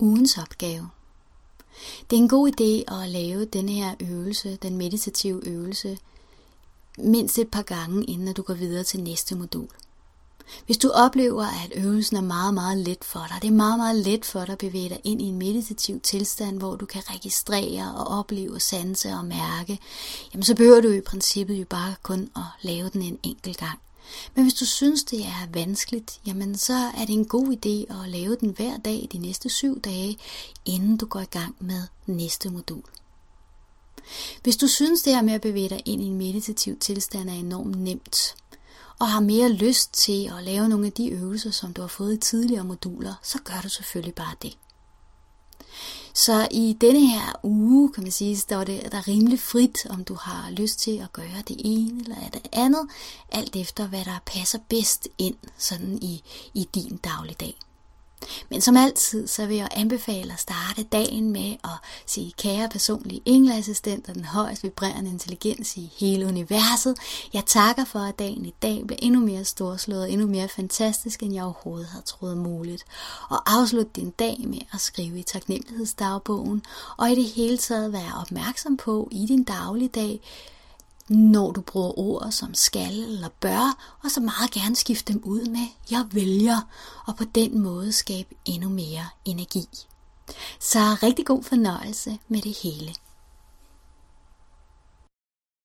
ugens opgave. Det er en god idé at lave den her øvelse, den meditative øvelse, mindst et par gange, inden du går videre til næste modul. Hvis du oplever, at øvelsen er meget, meget let for dig, det er meget, meget let for dig at bevæge dig ind i en meditativ tilstand, hvor du kan registrere og opleve, sanse og mærke, jamen så behøver du i princippet jo bare kun at lave den en enkelt gang. Men hvis du synes, det er vanskeligt, jamen så er det en god idé at lave den hver dag de næste syv dage, inden du går i gang med næste modul. Hvis du synes, det her med at bevæge dig ind i en meditativ tilstand er enormt nemt, og har mere lyst til at lave nogle af de øvelser, som du har fået i tidligere moduler, så gør du selvfølgelig bare det. Så i denne her uge, kan man sige, står det der rimelig frit, om du har lyst til at gøre det ene eller det andet, alt efter hvad der passer bedst ind sådan i, i din dagligdag. Men som altid, så vil jeg anbefale at starte dagen med at sige, kære personlige engleassistent og den højst vibrerende intelligens i hele universet, jeg takker for, at dagen i dag bliver endnu mere storslået og endnu mere fantastisk, end jeg overhovedet havde troet muligt. Og afslut din dag med at skrive i taknemmelighedsdagbogen, og i det hele taget være opmærksom på i din dagligdag, når du bruger ord som skal eller bør, og så meget gerne skifte dem ud med jeg vælger, og på den måde skabe endnu mere energi. Så rigtig god fornøjelse med det hele.